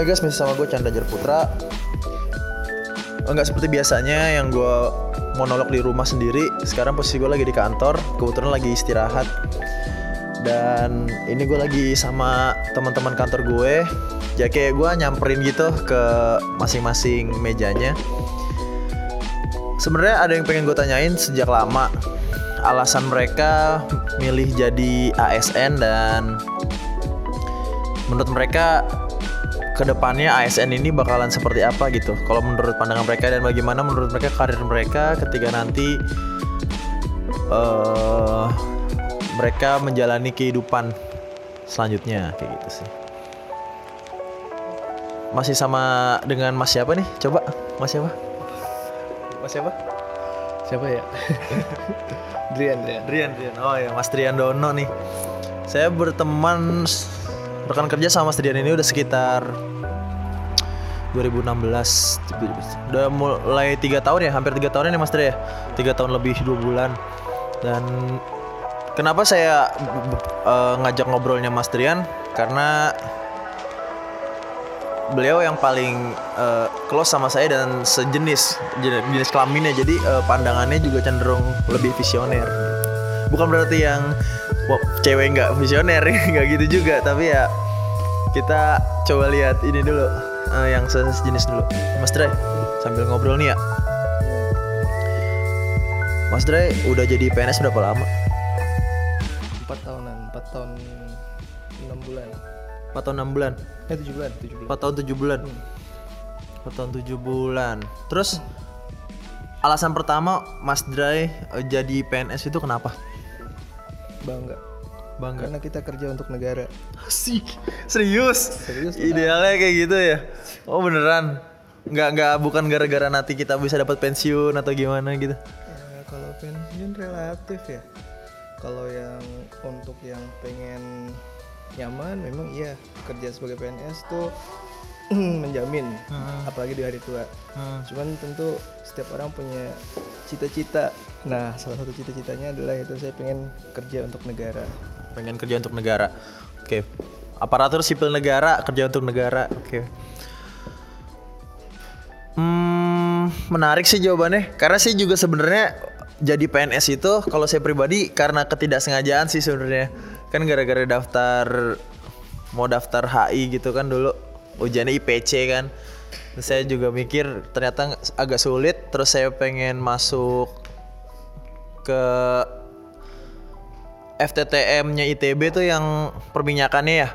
Hai guys, masih sama gue Chandra Jarputra. Enggak seperti biasanya yang gue monolog di rumah sendiri. Sekarang posisi gue lagi di kantor, kebetulan lagi istirahat Dan ini gue lagi sama teman-teman kantor gue. Ya kayak gue nyamperin gitu ke masing-masing mejanya. Sebenarnya ada yang pengen gue tanyain sejak lama. Alasan mereka milih jadi ASN dan Menurut mereka ke depannya ASN ini bakalan seperti apa gitu. Kalau menurut pandangan mereka dan bagaimana menurut mereka karir mereka ketika nanti uh, mereka menjalani kehidupan selanjutnya kayak gitu sih. Masih sama dengan Mas siapa nih? Coba Mas siapa? Mas siapa? Siapa ya? Drian, Drian. Drian Drian. Oh ya Mas Drian Dono nih. Saya berteman rekan kerja sama Mas Drian ini udah sekitar 2016 udah mulai tiga tahun ya hampir tiga tahun ya Mas Dre ya. Tiga tahun lebih dua bulan. Dan kenapa saya uh, ngajak ngobrolnya Mas Drian karena beliau yang paling uh, close sama saya dan sejenis jenis kelaminnya. Jadi uh, pandangannya juga cenderung lebih visioner. Bukan berarti yang wow, cewek nggak visioner nggak gitu juga. Tapi ya kita coba lihat ini dulu uh, yang sejenis dulu. Mas Dre sambil ngobrol nih ya. Mas Dre udah jadi PNS berapa lama? Tahun enam bulan. Empat tahun enam bulan? Eh tujuh bulan, tujuh bulan. Empat tahun tujuh bulan. Empat tahun tujuh bulan. Terus alasan pertama Mas Dre uh, jadi PNS itu kenapa? Bangga. Bangga. Karena kita kerja untuk negara. Asik. Serius? Serius, Idealnya kayak gitu ya? Oh beneran? Nggak nggak bukan gara-gara nanti kita bisa dapat pensiun atau gimana gitu? Ya, kalau pensiun relatif ya. Kalau yang untuk yang pengen nyaman, memang iya kerja sebagai PNS tuh menjamin, Hmm. apalagi di hari tua. Hmm. Cuman tentu setiap orang punya cita-cita. Nah, salah satu cita-citanya adalah itu saya pengen kerja untuk negara. pengen kerja untuk negara. Oke. Aparatur sipil negara kerja untuk negara. Oke. Hmm, menarik sih jawabannya. Karena sih juga sebenarnya jadi PNS itu kalau saya pribadi karena ketidaksengajaan sih sebenarnya. Kan gara-gara daftar mau daftar HI gitu kan dulu ujiannya IPC kan. Terus saya juga mikir ternyata agak sulit terus saya pengen masuk ke FTTM-nya ITB tuh yang perminyakannya ya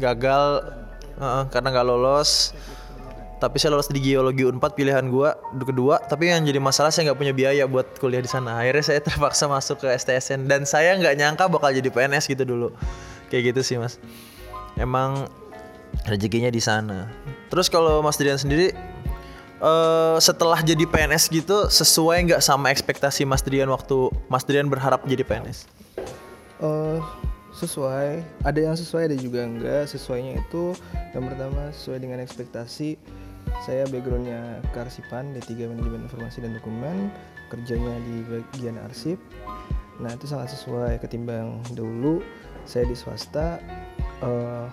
gagal heeh, karena nggak lolos tapi saya lolos di geologi Unpad pilihan gua kedua. Tapi yang jadi masalah saya nggak punya biaya buat kuliah di sana. Akhirnya saya terpaksa masuk ke STSN dan saya nggak nyangka bakal jadi PNS gitu dulu. Kayak gitu sih mas. Emang rezekinya di sana. Terus kalau Mas Dian sendiri eh setelah jadi PNS gitu sesuai nggak sama ekspektasi Mas Drian waktu Mas Drian berharap jadi PNS? Eh, sesuai, ada yang sesuai, ada juga enggak. Sesuainya itu yang pertama sesuai dengan ekspektasi. Saya backgroundnya kearsipan D3 Manajemen Informasi dan Dokumen, kerjanya di bagian arsip. Nah itu sangat sesuai ketimbang dulu saya di swasta, eh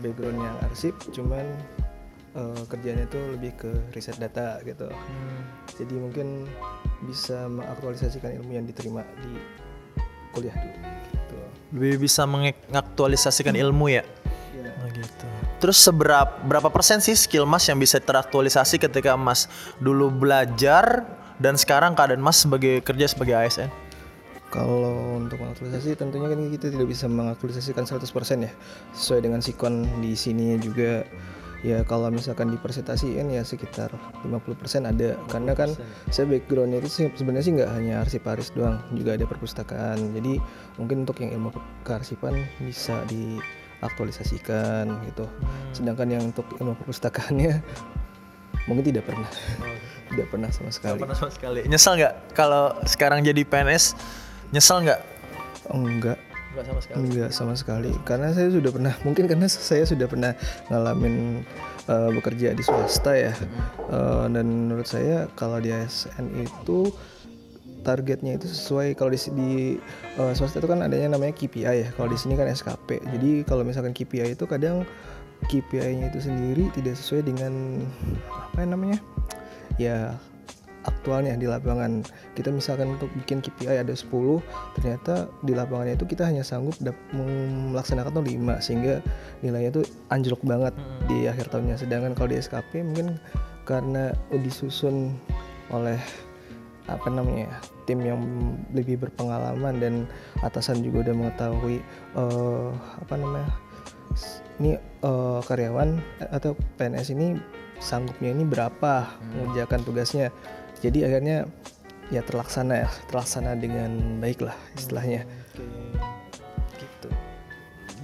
backgroundnya arsip, cuman eh, kerjanya itu lebih ke riset data gitu. Jadi mungkin bisa mengaktualisasikan ilmu yang diterima di kuliah dulu. Gitu. Lebih bisa mengaktualisasikan ilmu ya? Ya. Terus seberapa berapa persen sih skill Mas yang bisa teraktualisasi ketika Mas dulu belajar dan sekarang keadaan Mas sebagai kerja sebagai ASN? Kalau untuk mengaktualisasi tentunya kan kita tidak bisa mengaktualisasikan 100% ya. Sesuai dengan sikon di sini juga ya kalau misalkan dipresentasikan ya sekitar 50% ada karena kan saya backgroundnya itu sebenarnya sih nggak hanya arsiparis doang juga ada perpustakaan jadi mungkin untuk yang ilmu kearsipan bisa diaktualisasikan gitu sedangkan yang untuk ilmu perpustakaannya mungkin tidak pernah tidak pernah sama sekali Gak pernah sama sekali. Nyesel nggak kalau sekarang jadi PNS? Nyesel nggak? Oh, enggak Enggak sama sekali. Enggak sama sekali. Karena saya sudah pernah, mungkin karena saya sudah pernah ngalamin eh, bekerja di swasta ya. Eh, dan menurut saya kalau di ASN itu targetnya itu sesuai kalau di, di eh, swasta itu kan adanya namanya KPI ya. Kalau di sini kan SKP. Jadi kalau misalkan KPI itu kadang KPI-nya itu sendiri tidak sesuai dengan apa yang namanya? Ya aktualnya di lapangan. Kita misalkan untuk bikin KPI ada 10, ternyata di lapangannya itu kita hanya sanggup melaksanakan tuh 5 sehingga nilainya tuh anjlok banget di akhir tahunnya. Sedangkan kalau di SKP mungkin karena disusun oleh apa namanya ya, tim yang lebih berpengalaman dan atasan juga udah mengetahui eh, apa namanya ini eh, karyawan atau PNS ini sanggupnya ini berapa mengerjakan tugasnya. Jadi akhirnya ya terlaksana ya terlaksana dengan baik lah istilahnya. gitu.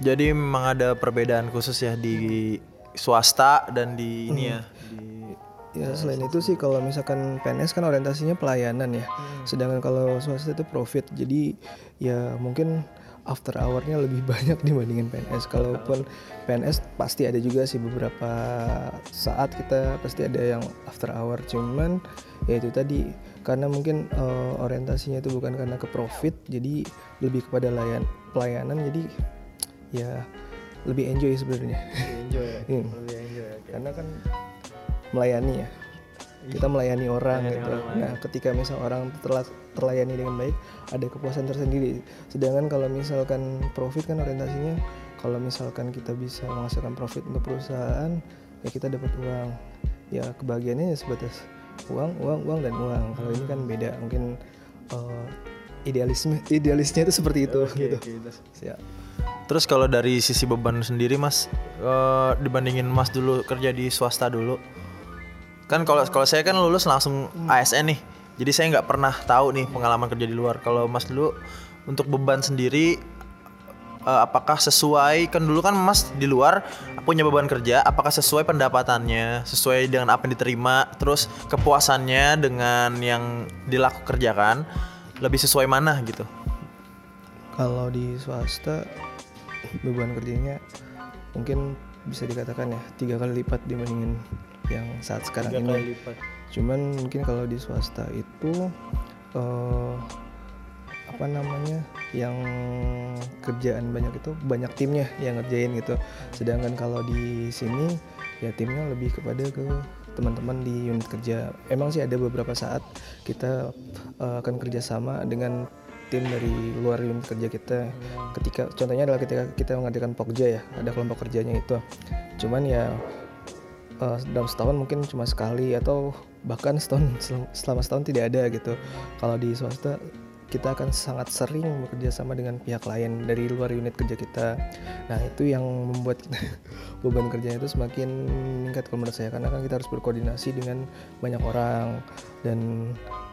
Jadi memang ada perbedaan khusus ya di swasta dan di ini ya di Ya selain itu sih kalau misalkan PNS kan orientasinya pelayanan ya. Sedangkan kalau swasta itu profit. Jadi ya mungkin after hour-nya lebih banyak dibandingin PNS. Kalaupun PNS pasti ada juga sih beberapa saat kita pasti ada yang after hour. Cuman ya itu tadi karena mungkin eh, orientasinya itu bukan karena ke profit, jadi lebih kepada layan pelayanan. Jadi ya lebih enjoy sebenarnya. enjoy ya. Hmm. Lebih enjoy ya. karena kan melayani ya. Kita melayani orang gitu. nah ketika misal orang terla- terlayani dengan baik ada kepuasan tersendiri. Sedangkan kalau misalkan profit kan orientasinya kalau misalkan kita bisa menghasilkan profit untuk perusahaan ya kita dapat uang. Ya kebahagiaannya ya sebatas uang uang uang dan uang. Kalau ini kan beda. Mungkin eh, idealisme idealisnya itu seperti itu gitu. Siap. Terus kalau dari sisi beban sendiri Mas eh, dibandingin Mas dulu kerja di swasta dulu. Kan kalau kalau saya kan lulus langsung ASN nih. Jadi saya nggak pernah tahu nih pengalaman kerja di luar. Kalau Mas dulu untuk beban sendiri eh, apakah sesuai? Kan dulu kan Mas di luar punya beban kerja. Apakah sesuai pendapatannya? Sesuai dengan apa yang diterima? Terus kepuasannya dengan yang dilaku kerjakan lebih sesuai mana gitu? Kalau di swasta beban kerjanya mungkin bisa dikatakan ya tiga kali lipat dibandingin yang saat sekarang ini. Cuman mungkin kalau di swasta itu eh, apa namanya yang kerjaan banyak itu banyak timnya yang ngerjain gitu. Sedangkan kalau di sini ya timnya lebih kepada ke teman-teman di unit kerja. Emang sih ada beberapa saat kita eh, akan kerjasama dengan tim dari luar unit kerja kita. Ketika contohnya adalah ketika kita mengerjakan pokja ya, ada kelompok kerjanya itu. Cuman ya eh, dalam setahun mungkin cuma sekali atau bahkan setahun sel- selama setahun tidak ada gitu. Kalau di swasta kita akan sangat sering bekerja sama dengan pihak lain dari luar unit kerja kita. Nah itu yang membuat kita beban kerjanya itu semakin meningkat kalau menurut saya karena kan kita harus berkoordinasi dengan banyak orang dan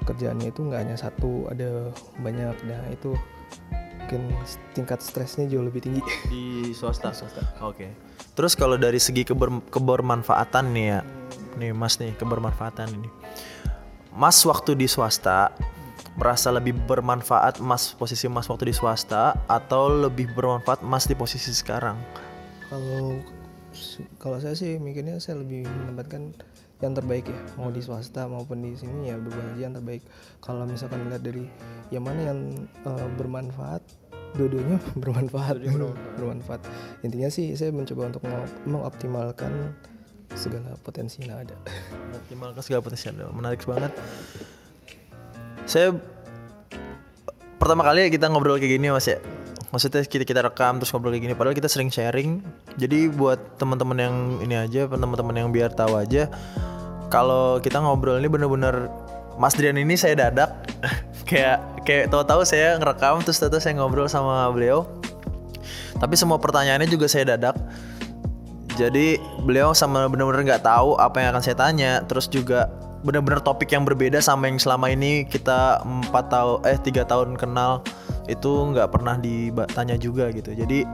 kerjaannya itu nggak hanya satu ada banyak. Nah itu mungkin tingkat stresnya jauh lebih tinggi. di swasta. Oke. Terus kalau dari segi keber- kebermanfaatan nih ya, nih Mas nih kebermanfaatan ini. Mas waktu di swasta merasa lebih bermanfaat Mas posisi Mas waktu di swasta atau lebih bermanfaat Mas di posisi sekarang? Kalau kalau saya sih mikirnya saya lebih menempatkan yang terbaik ya mau di swasta maupun di sini ya berbagi yang terbaik kalau misalkan lihat dari yang mana yang eh, bermanfaat dua-duanya bermanfaat bermanfaat intinya sih saya mencoba untuk meng- mengoptimalkan segala potensi yang ada Optimalkan segala potensi Anda. Menarik banget. Saya pertama kali kita ngobrol kayak gini Mas ya. Maksudnya kita kita rekam terus ngobrol kayak gini padahal kita sering sharing. Jadi buat teman-teman yang ini aja, teman-teman yang biar tahu aja kalau kita ngobrol ini bener-bener Mas Drian ini saya dadak kayak kayak tahu-tahu saya ngerekam terus tahu saya ngobrol sama beliau. Tapi semua pertanyaannya juga saya dadak. Jadi beliau sama benar-benar nggak tahu apa yang akan saya tanya. Terus juga benar-benar topik yang berbeda sama yang selama ini kita empat tahun eh tiga tahun kenal itu nggak pernah ditanya juga gitu. Jadi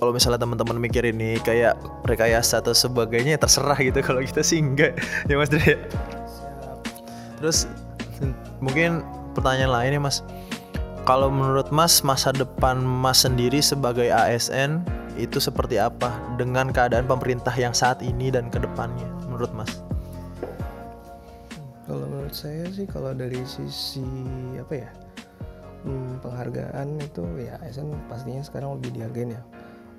kalau misalnya teman-teman mikir ini kayak rekayasa atau sebagainya ya terserah gitu. Kalau kita sih enggak ya Mas Dre. Terus mungkin pertanyaan lainnya Mas. kalau menurut Mas masa depan Mas sendiri sebagai ASN itu seperti apa dengan keadaan pemerintah yang saat ini dan ke depannya menurut Mas? Kalau menurut saya sih kalau dari sisi apa ya hmm, penghargaan itu ya ASN pastinya sekarang lebih dihargain ya.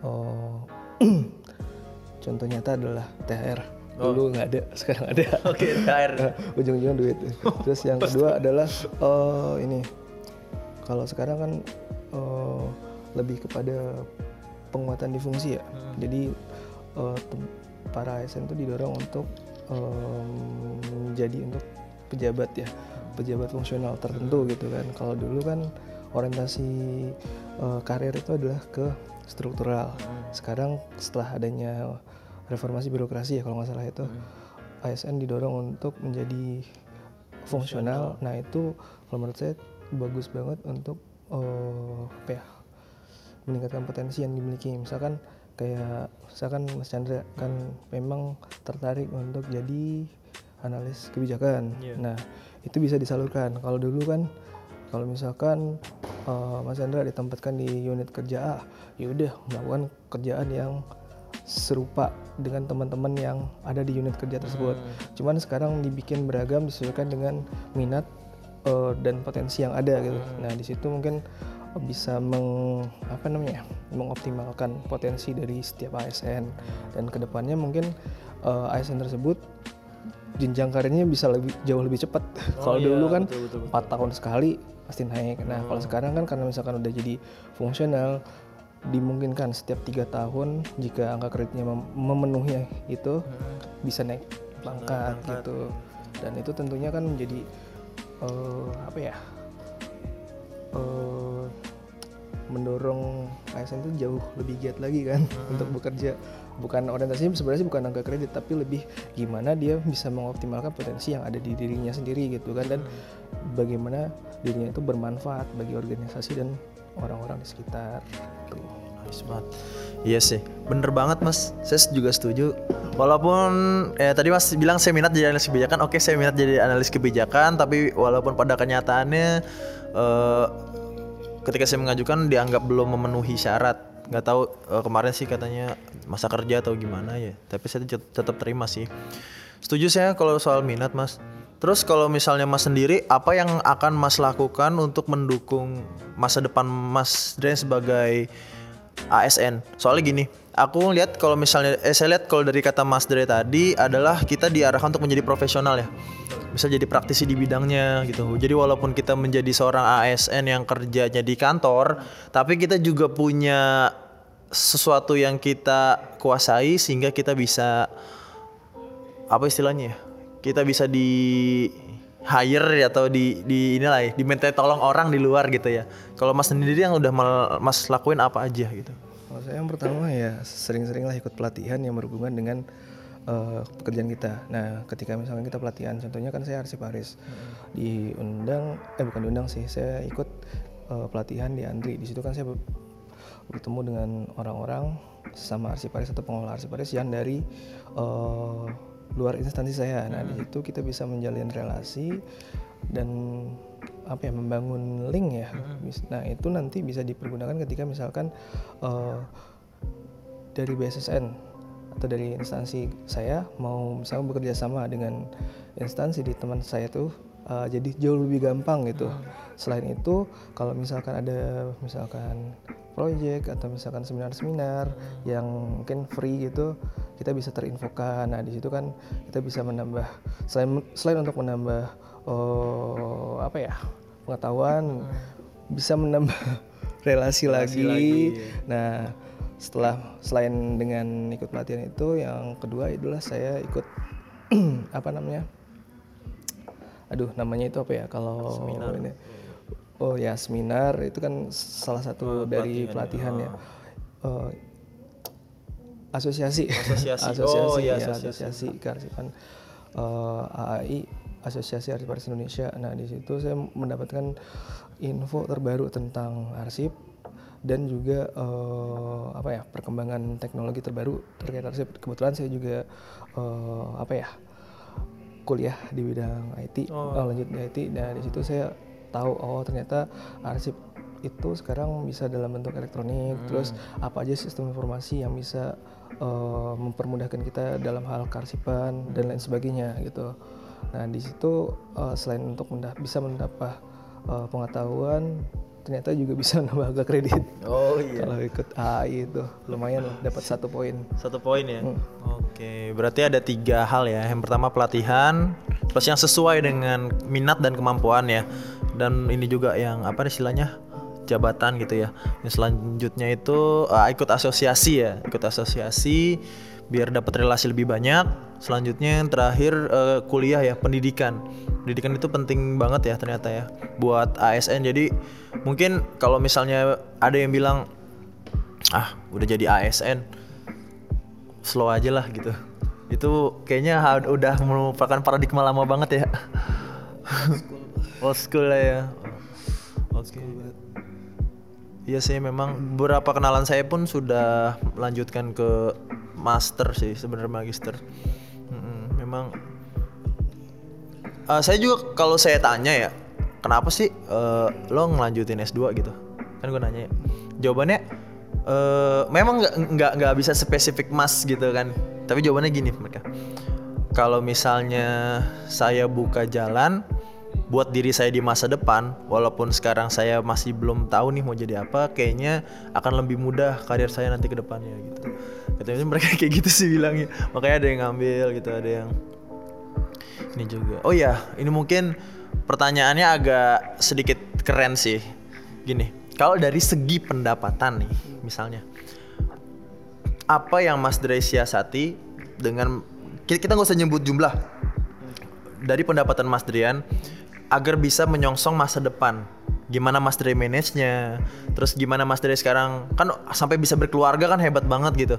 Oh, contoh nyata adalah THR. Dulu nggak ada, sekarang ada. Oke, THR. Ujung-ujungnya duit. Terus yang kedua adalah oh ini kalau sekarang kan eh, lebih kepada penguatan di fungsi ya. Jadi eh, tem- para ASN itu didorong untuk em, menjadi untuk pejabat ya, pejabat fungsional tertentu gitu kan. Kalau dulu kan orientasi eh, karir itu adalah ke struktural. Sekarang setelah adanya reformasi birokrasi ya kalau nggak salah itu ASN didorong untuk menjadi fungsional. Nah itu kalau menurut saya bagus banget untuk eh, apa ya meningkatkan potensi yang dimiliki. Misalkan kayak misalkan Mas Chandra kan memang tertarik untuk jadi analis kebijakan. Iya. Nah itu bisa disalurkan. Kalau dulu kan kalau misalkan eh, Mas Chandra ditempatkan di unit kerja A, ya udah melakukan kerjaan yang serupa dengan teman-teman yang ada di unit kerja tersebut. Cuman sekarang dibikin beragam disesuaikan dengan minat eh, dan potensi yang ada gitu. Nah di situ mungkin bisa meng apa namanya mengoptimalkan potensi dari setiap ASN dan ke depannya mungkin eh, ASN tersebut jenjang karirnya bisa lebih jauh lebih cepat. Kalau iya, dulu kan betul, betul, betul. empat tahun sekali pasti naik. Nah kalau sekarang kan karena misalkan udah jadi fungsional dimungkinkan setiap tiga tahun jika angka kreditnya mem- memenuhi itu bisa naik pangkat gitu. Dan itu tentunya kan menjadi eh, apa ya eh, mendorong ASN itu jauh lebih giat lagi kan untuk bekerja bukan orientasinya sebenarnya bukan angka kredit tapi lebih gimana dia bisa mengoptimalkan potensi yang ada di dirinya sendiri gitu kan dan bagaimana dirinya itu bermanfaat bagi organisasi dan orang-orang di sekitar tuh. Nice banget. Iya sih, bener banget mas. Saya juga setuju. Walaupun eh, tadi mas bilang saya minat jadi analis kebijakan, oke saya minat jadi analis kebijakan, tapi walaupun pada kenyataannya eh, ketika saya mengajukan dianggap belum memenuhi syarat. Nggak tahu eh, kemarin sih katanya masa kerja atau gimana ya. Tapi saya tet- tetap terima sih. Setuju saya kalau soal minat mas. Terus kalau misalnya mas sendiri, apa yang akan mas lakukan untuk mendukung masa depan mas Dren sebagai ASN. Soalnya gini, aku lihat kalau misalnya eh, saya lihat kalau dari kata Mas Dre tadi adalah kita diarahkan untuk menjadi profesional ya. Bisa jadi praktisi di bidangnya gitu. Jadi walaupun kita menjadi seorang ASN yang kerjanya di kantor, tapi kita juga punya sesuatu yang kita kuasai sehingga kita bisa apa istilahnya ya? Kita bisa di hire atau di di inilah ya, diminta tolong orang di luar gitu ya. Kalau Mas sendiri yang udah mal- Mas lakuin apa aja gitu? Kalau saya yang pertama ya sering-seringlah ikut pelatihan yang berhubungan dengan eh, pekerjaan kita. Nah, ketika misalkan kita pelatihan, contohnya kan saya arsiparis diundang, eh bukan diundang sih, saya ikut eh, pelatihan di Andri. Di situ kan saya ber- bertemu dengan orang-orang sama arsiparis atau pengelola arsiparis yang dari eh, luar instansi saya. Nah, di situ kita bisa menjalin relasi dan apa ya membangun link ya. Bis- Nah, itu nanti bisa dipergunakan ketika misalkan eh, dari BSSN atau dari instansi saya mau misalnya bekerja sama dengan instansi di teman saya tuh eh, jadi jauh lebih gampang gitu. Selain itu, kalau misalkan ada misalkan project atau misalkan seminar-seminar yang mungkin free gitu, kita bisa terinfokan. Nah, di situ kan kita bisa menambah selain selain untuk menambah oh, apa ya? pengetahuan bisa menambah relasi, lagi. Nah, setelah selain dengan ikut pelatihan itu, yang kedua adalah saya ikut apa namanya? Aduh, namanya itu apa ya? Kalau ini Oh ya, seminar itu kan salah satu dari pelatihan ya. Eh, asosiasi Asosiasi. Oh, iya, ya, asosiasi. asosiasi kearsipan eh, AAI Asosiasi Arsiparis Indonesia. Nah di situ saya mendapatkan info terbaru tentang arsip dan juga eh, apa ya perkembangan teknologi terbaru terkait arsip. Kebetulan saya juga eh, apa ya kuliah di bidang IT, Oh. eh, lanjut di IT. Nah di situ saya tahu oh ternyata arsip itu sekarang bisa dalam bentuk elektronik terus apa aja sistem informasi yang bisa eh, mempermudahkan kita dalam hal karsipan dan lain sebagainya gitu nah di situ eh, selain untuk menda- bisa mendapat eh, pengetahuan ternyata juga bisa menambah harga kredit Oh iya. kalau ikut AI itu lumayan lah dapat satu poin Satu poin ya. Oke, berarti ada tiga hal ya. Yang pertama pelatihan, terus yang sesuai dengan minat dan kemampuan ya. Dan ini juga yang apa istilahnya jabatan gitu ya. Yang selanjutnya itu ah, ikut asosiasi ya, ikut asosiasi biar dapat relasi lebih banyak. Selanjutnya yang terakhir eh, kuliah ya, pendidikan. Pendidikan itu penting banget ya ternyata ya buat ASN. Jadi mungkin kalau misalnya ada yang bilang ah udah jadi ASN slow aja lah gitu itu kayaknya udah merupakan paradigma lama banget ya old school lah ya oke iya sih memang beberapa kenalan saya pun sudah melanjutkan ke master sih sebenarnya magister. Mm-mm, memang Eh, saya juga kalau saya tanya ya kenapa sih eh, lo ngelanjutin S2 gitu? Kan gue nanya ya. jawabannya eh memang nggak nggak nggak bisa spesifik mas gitu kan. Tapi jawabannya gini mereka. Kalau misalnya saya buka jalan buat diri saya di masa depan walaupun sekarang saya masih belum tahu nih mau jadi apa kayaknya akan lebih mudah karir saya nanti ke depannya gitu katanya mereka kayak gitu sih bilangnya makanya ada yang ngambil gitu ada yang ini juga. Oh ya, ini mungkin pertanyaannya agak sedikit keren sih. Gini, kalau dari segi pendapatan nih, misalnya, apa yang Mas Dre siasati dengan kita nggak usah nyebut jumlah dari pendapatan Mas Drian agar bisa menyongsong masa depan. Gimana Mas Dre manage-nya? Terus gimana Mas Dre sekarang? Kan sampai bisa berkeluarga kan hebat banget gitu.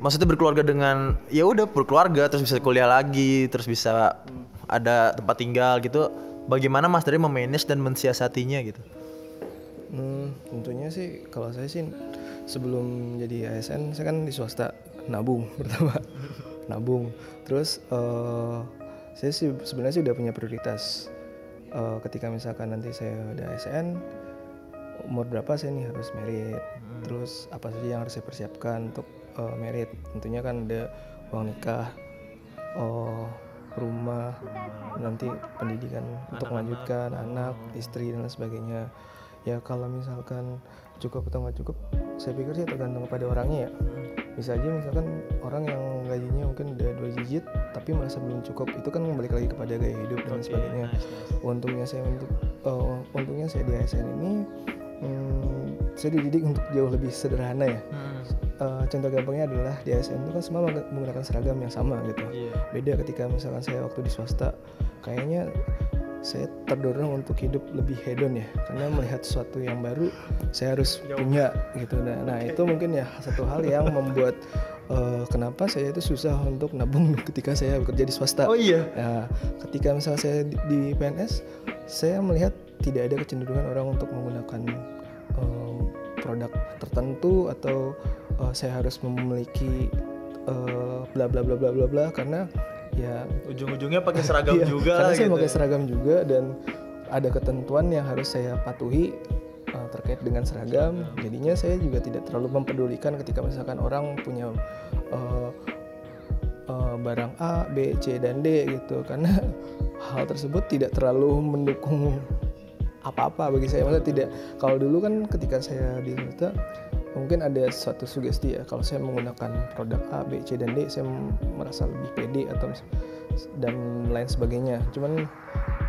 Maksudnya berkeluarga dengan ya udah berkeluarga terus bisa kuliah lagi terus bisa ada tempat tinggal gitu. Bagaimana Mas Dre memanage dan mensiasatinya gitu? Hmm, tentunya sih kalau saya sih sebelum jadi ASN saya kan di swasta nabung pertama. Nabung. Terus eh, saya sih sebenarnya sih udah punya prioritas Eh, ketika misalkan nanti saya udah ASN umur berapa saya nih harus merit? Terus apa saja yang harus saya persiapkan untuk eh, merit? Tentunya kan ada uang nikah oh rumah nanti pendidikan untuk melanjutkan anak istri dan lain sebagainya. Ya kalau misalkan cukup atau nggak cukup saya pikir sih tergantung kepada orangnya ya bisa aja misalkan orang yang gajinya mungkin udah dua digit tapi merasa belum cukup itu kan balik lagi kepada gaya hidup dan lain sebagainya. untungnya saya untuk eh, untungnya saya di ASN ini hmm, saya dididik untuk jauh lebih sederhana ya. Eh, contoh gampangnya adalah di ASN itu kan semua meng- menggunakan seragam yang sama gitu. Iya. beda ketika misalkan saya waktu di swasta kayaknya saya terdorong untuk hidup lebih hedon ya karena melihat sesuatu yang baru saya harus punya gitu. Nah, nah itu mungkin ya satu hal yang membuat eh, kenapa saya itu susah untuk nabung ketika saya bekerja di swasta. Oh iya. Nah, ketika misalnya saya di, di PNS, saya melihat tidak ada kecenderungan orang untuk menggunakan em, produk tertentu atau eh, saya harus memiliki bla bla bla bla bla bla karena ya ujung-ujungnya pakai seragam iya, juga karena lah saya gitu. pakai seragam juga dan ada ketentuan yang harus saya patuhi eh, terkait dengan seragam. Jadinya saya juga tidak terlalu mempedulikan ketika misalkan orang punya eh, barang A, B, C dan D gitu. Karena hal tersebut tidak terlalu mendukung apa-apa bagi saya. Maksudnya tidak kalau dulu kan ketika saya di Universitas mungkin ada suatu sugesti ya kalau saya menggunakan produk A, B, C dan D saya merasa lebih pede atau dan lain sebagainya. Cuman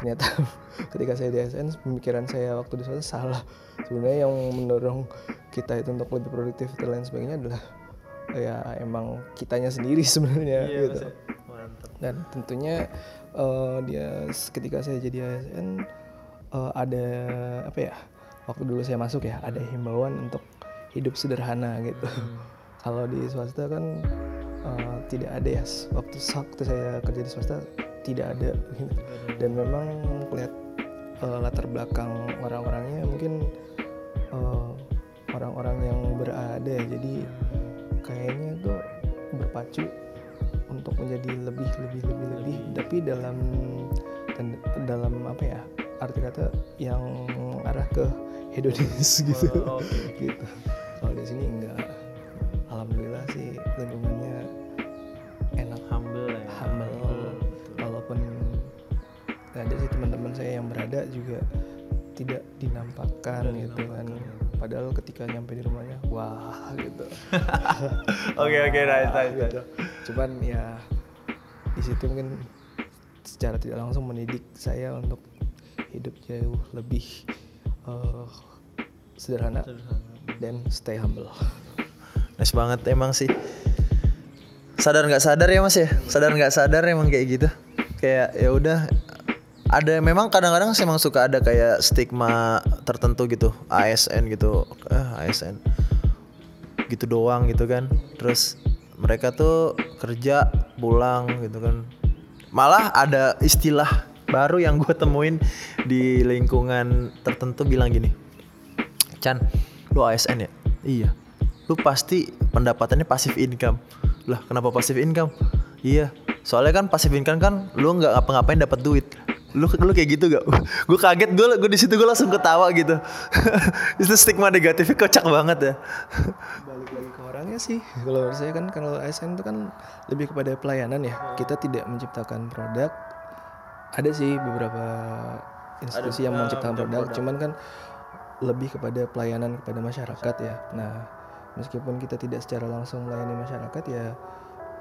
ternyata ketika saya di ASN pemikiran saya waktu di sana salah. Sebenarnya yang mendorong kita itu untuk lebih produktif dan lain sebagainya adalah ya emang kitanya sendiri sebenarnya Iya, gitu. Ya. dan tentunya eh, dia ketika saya jadi ASN eh, ada apa ya waktu dulu saya masuk ya ada himbauan untuk hidup sederhana gitu. Kalau di swasta kan eh, tidak ada ya waktu waktu saya kerja di swasta tidak ada. Gitu. dan memang lihat eh, latar belakang orang-orangnya mungkin eh, orang-orang yang berada. Jadi kayaknya tuh berpacu untuk menjadi lebih lebih lebih lebih. Tapi dalam dalam apa ya arti kata yang arah ke hedonis gitu. Oh, oke. gitu. Kalau di sini enggak. Alhamdulillah sih lingkungannya enak. Humble ya. Humble. Walaupun ada sih teman-teman saya yang berada juga tidak dinampakkan gitu kan. padahal ketika nyampe di rumahnya wah gitu. Oke oke nice nice. gitu. cuman ya di situ mungkin secara tidak langsung mendidik saya untuk hidup jauh lebih eh, sederhana dan stay humble. Nice banget emang sih. Sadar nggak sadar ya mas ya? Sadar nggak sadar emang kayak gitu. Kayak ya udah ada memang kadang-kadang sih emang suka ada kayak stigma tertentu gitu ASN gitu. Eh, ASN gitu doang gitu kan. Terus mereka tuh kerja pulang gitu kan. Malah ada istilah baru yang gue temuin di lingkungan tertentu bilang gini Chan lu ASN ya? Iya. Lu pasti pendapatannya pasif income. Lah kenapa pasif income? Iya. Soalnya kan pasif income kan lu nggak ngapa-ngapain dapat duit. Lu lu kayak gitu gak gue kaget gue gue di situ gue langsung ketawa gitu. Itu stigma negatifnya kocak banget ya. Balik lagi ke orangnya sih. Kalau saya kan kalau ASN itu kan lebih kepada pelayanan ya. Kita tidak menciptakan produk ada sih beberapa institusi yang menciptakan produk, cuman kan lebih kepada pelayanan kepada masyarakat ya nah meskipun kita tidak secara langsung melayani masyarakat ya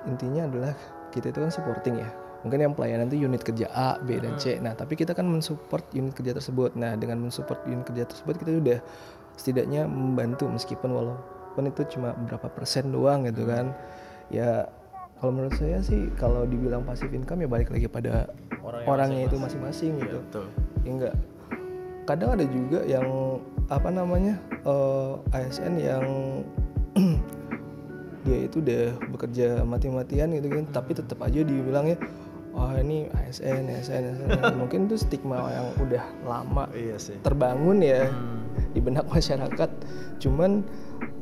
intinya adalah kita itu kan supporting ya mungkin yang pelayanan itu unit kerja A, B dan C. Nah, tapi kita kan mensupport unit kerja tersebut. Nah, dengan mensupport unit kerja tersebut kita sudah setidaknya membantu meskipun walaupun itu cuma berapa persen doang gitu kan. Ya kalau menurut saya sih kalau dibilang passive income ya balik lagi pada orangnya itu masing-masing. gitu. betul. Ya enggak. Kadang ada juga yang apa namanya eh, ASN yang dia itu udah bekerja mati-matian gitu kan tapi tetap aja dibilangnya oh ini ASN ASN ASN mungkin itu stigma yang udah lama iya sih. terbangun ya di benak masyarakat. Cuman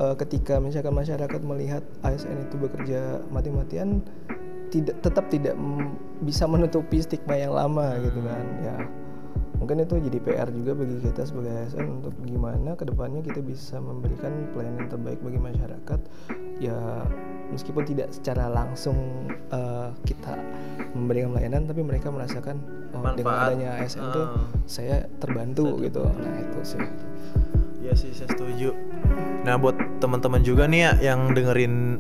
eh, ketika misalkan masyarakat melihat ASN itu bekerja mati-matian tidak tetap tidak bisa menutupi stigma yang lama gitu kan ya. Mungkin itu jadi PR juga bagi kita sebagai ASN untuk gimana ke depannya kita bisa memberikan pelayanan terbaik bagi masyarakat. Ya meskipun tidak secara langsung eh, kita memberikan pelayanan tapi mereka merasakan oh, dengan adanya ASN tuh Ah. saya terbantu gitu. nah itu sih. Iya sih saya setuju. Nah buat teman-teman juga nih ya yang dengerin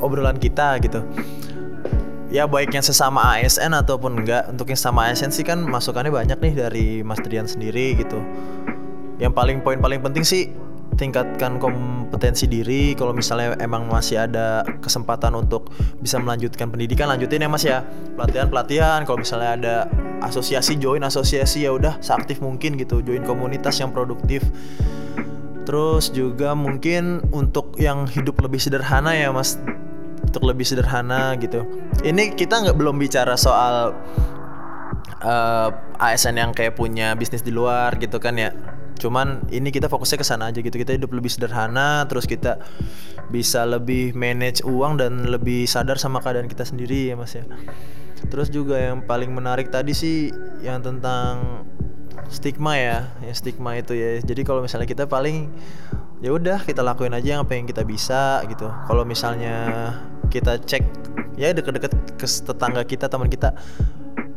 obrolan kita gitu. Ya baiknya sesama ASN ataupun enggak Untuk yang sama ASN sih kan masukannya banyak nih dari Mas Trian sendiri gitu. Yang paling poin paling penting sih tingkatkan kompetensi diri. Kalau misalnya emang masih ada kesempatan untuk bisa melanjutkan pendidikan lanjutin ya mas ya. Pelatihan pelatihan kalau misalnya ada asosiasi join asosiasi ya udah seaktif mungkin gitu. Join komunitas yang produktif. Terus juga mungkin untuk yang hidup lebih sederhana ya mas untuk lebih sederhana gitu. Ini kita nggak belum bicara soal eh, ASN yang kayak punya bisnis di luar gitu kan ya. Cuman ini kita fokusnya ke sana aja gitu. Kita hidup lebih sederhana terus kita bisa lebih manage uang dan lebih sadar sama keadaan kita sendiri ya mas ya. Terus juga yang paling menarik tadi sih yang tentang stigma ya ya stigma itu ya. Jadi kalau misalnya kita paling ya udah kita lakuin aja yang apa yang kita bisa gitu. Kalau misalnya kita cek ya deket-deket ke tetangga kita teman kita.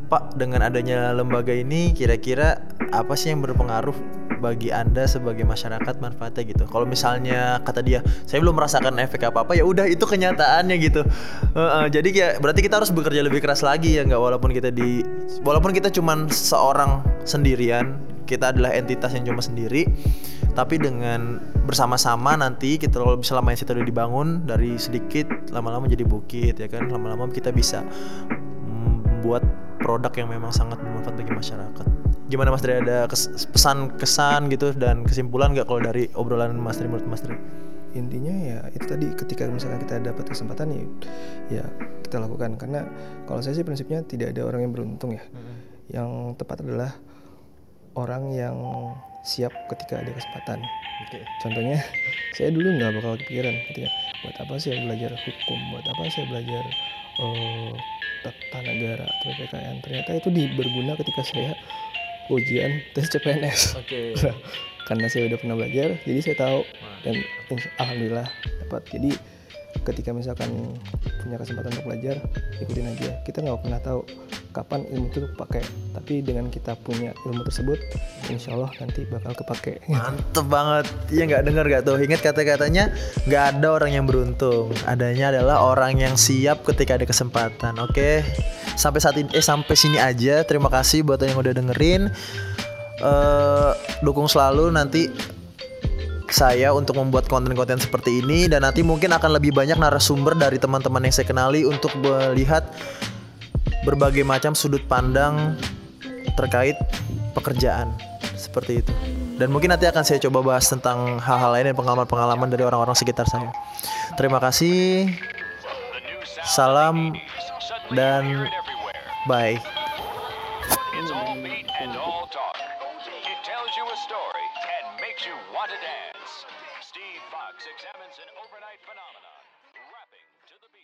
Pak dengan adanya lembaga ini kira-kira apa sih yang berpengaruh bagi anda sebagai masyarakat manfaatnya? Gitu. Kalau misalnya kata dia saya belum merasakan efek apa apa ya udah itu kenyataannya gitu. Heeh, jadi ya berarti kita harus bekerja lebih keras lagi ya nggak? Walaupun kita di walaupun kita cuman seorang sendirian kita adalah entitas yang cuma sendiri tapi dengan bersama-sama nanti kita kalau bisa lama udah dibangun dari sedikit lama-lama jadi bukit ya kan? Lama-lama kita bisa membuat produk yang memang sangat bermanfaat bagi masyarakat. Gimana Mas Dri ada kes- pesan kesan gitu dan kesimpulan nggak kalau dari obrolan Mas Dri menurut Mas Dri? intinya ya itu tadi ketika misalnya kita dapat kesempatan ya ya kita lakukan. Karena kalau saya sih prinsipnya tidak ada orang yang beruntung ya. Yang tepat adalah orang yang siap ketika ada kesempatan. Oke. contohnya saya dulu nggak bakal kepikiran ketika buat apa saya belajar hukum? Buat apa saya belajar eh, tata negara atau PPKN ternyata itu di, berguna ketika saya ujian tes CPNS Oke. Nah, karena saya udah pernah belajar jadi saya tahu dan alhamdulillah dapat. Jadi ketika misalkan punya kesempatan untuk belajar ikutin aja kita nggak pernah tahu kapan ilmu itu pakai tapi dengan kita punya ilmu tersebut insya Allah nanti bakal kepake Mantep banget. Iya nggak denger gak tuh? Ingat kata-katanya nggak ada orang yang beruntung. Adanya adalah orang yang siap ketika ada kesempatan. Oke. Sampai saat ini eh sampai sini aja. Terima kasih buat yang udah dengerin. eh dukung selalu nanti saya untuk membuat konten-konten seperti ini dan nanti mungkin akan lebih banyak narasumber dari teman-teman yang saya kenali untuk melihat berbagai macam sudut pandang terkait pekerjaan seperti itu. Dan mungkin nanti akan saya coba bahas tentang hal-hal lain dan pengalaman-pengalaman dari orang-orang sekitar saya. Terima kasih. Salam dan bye.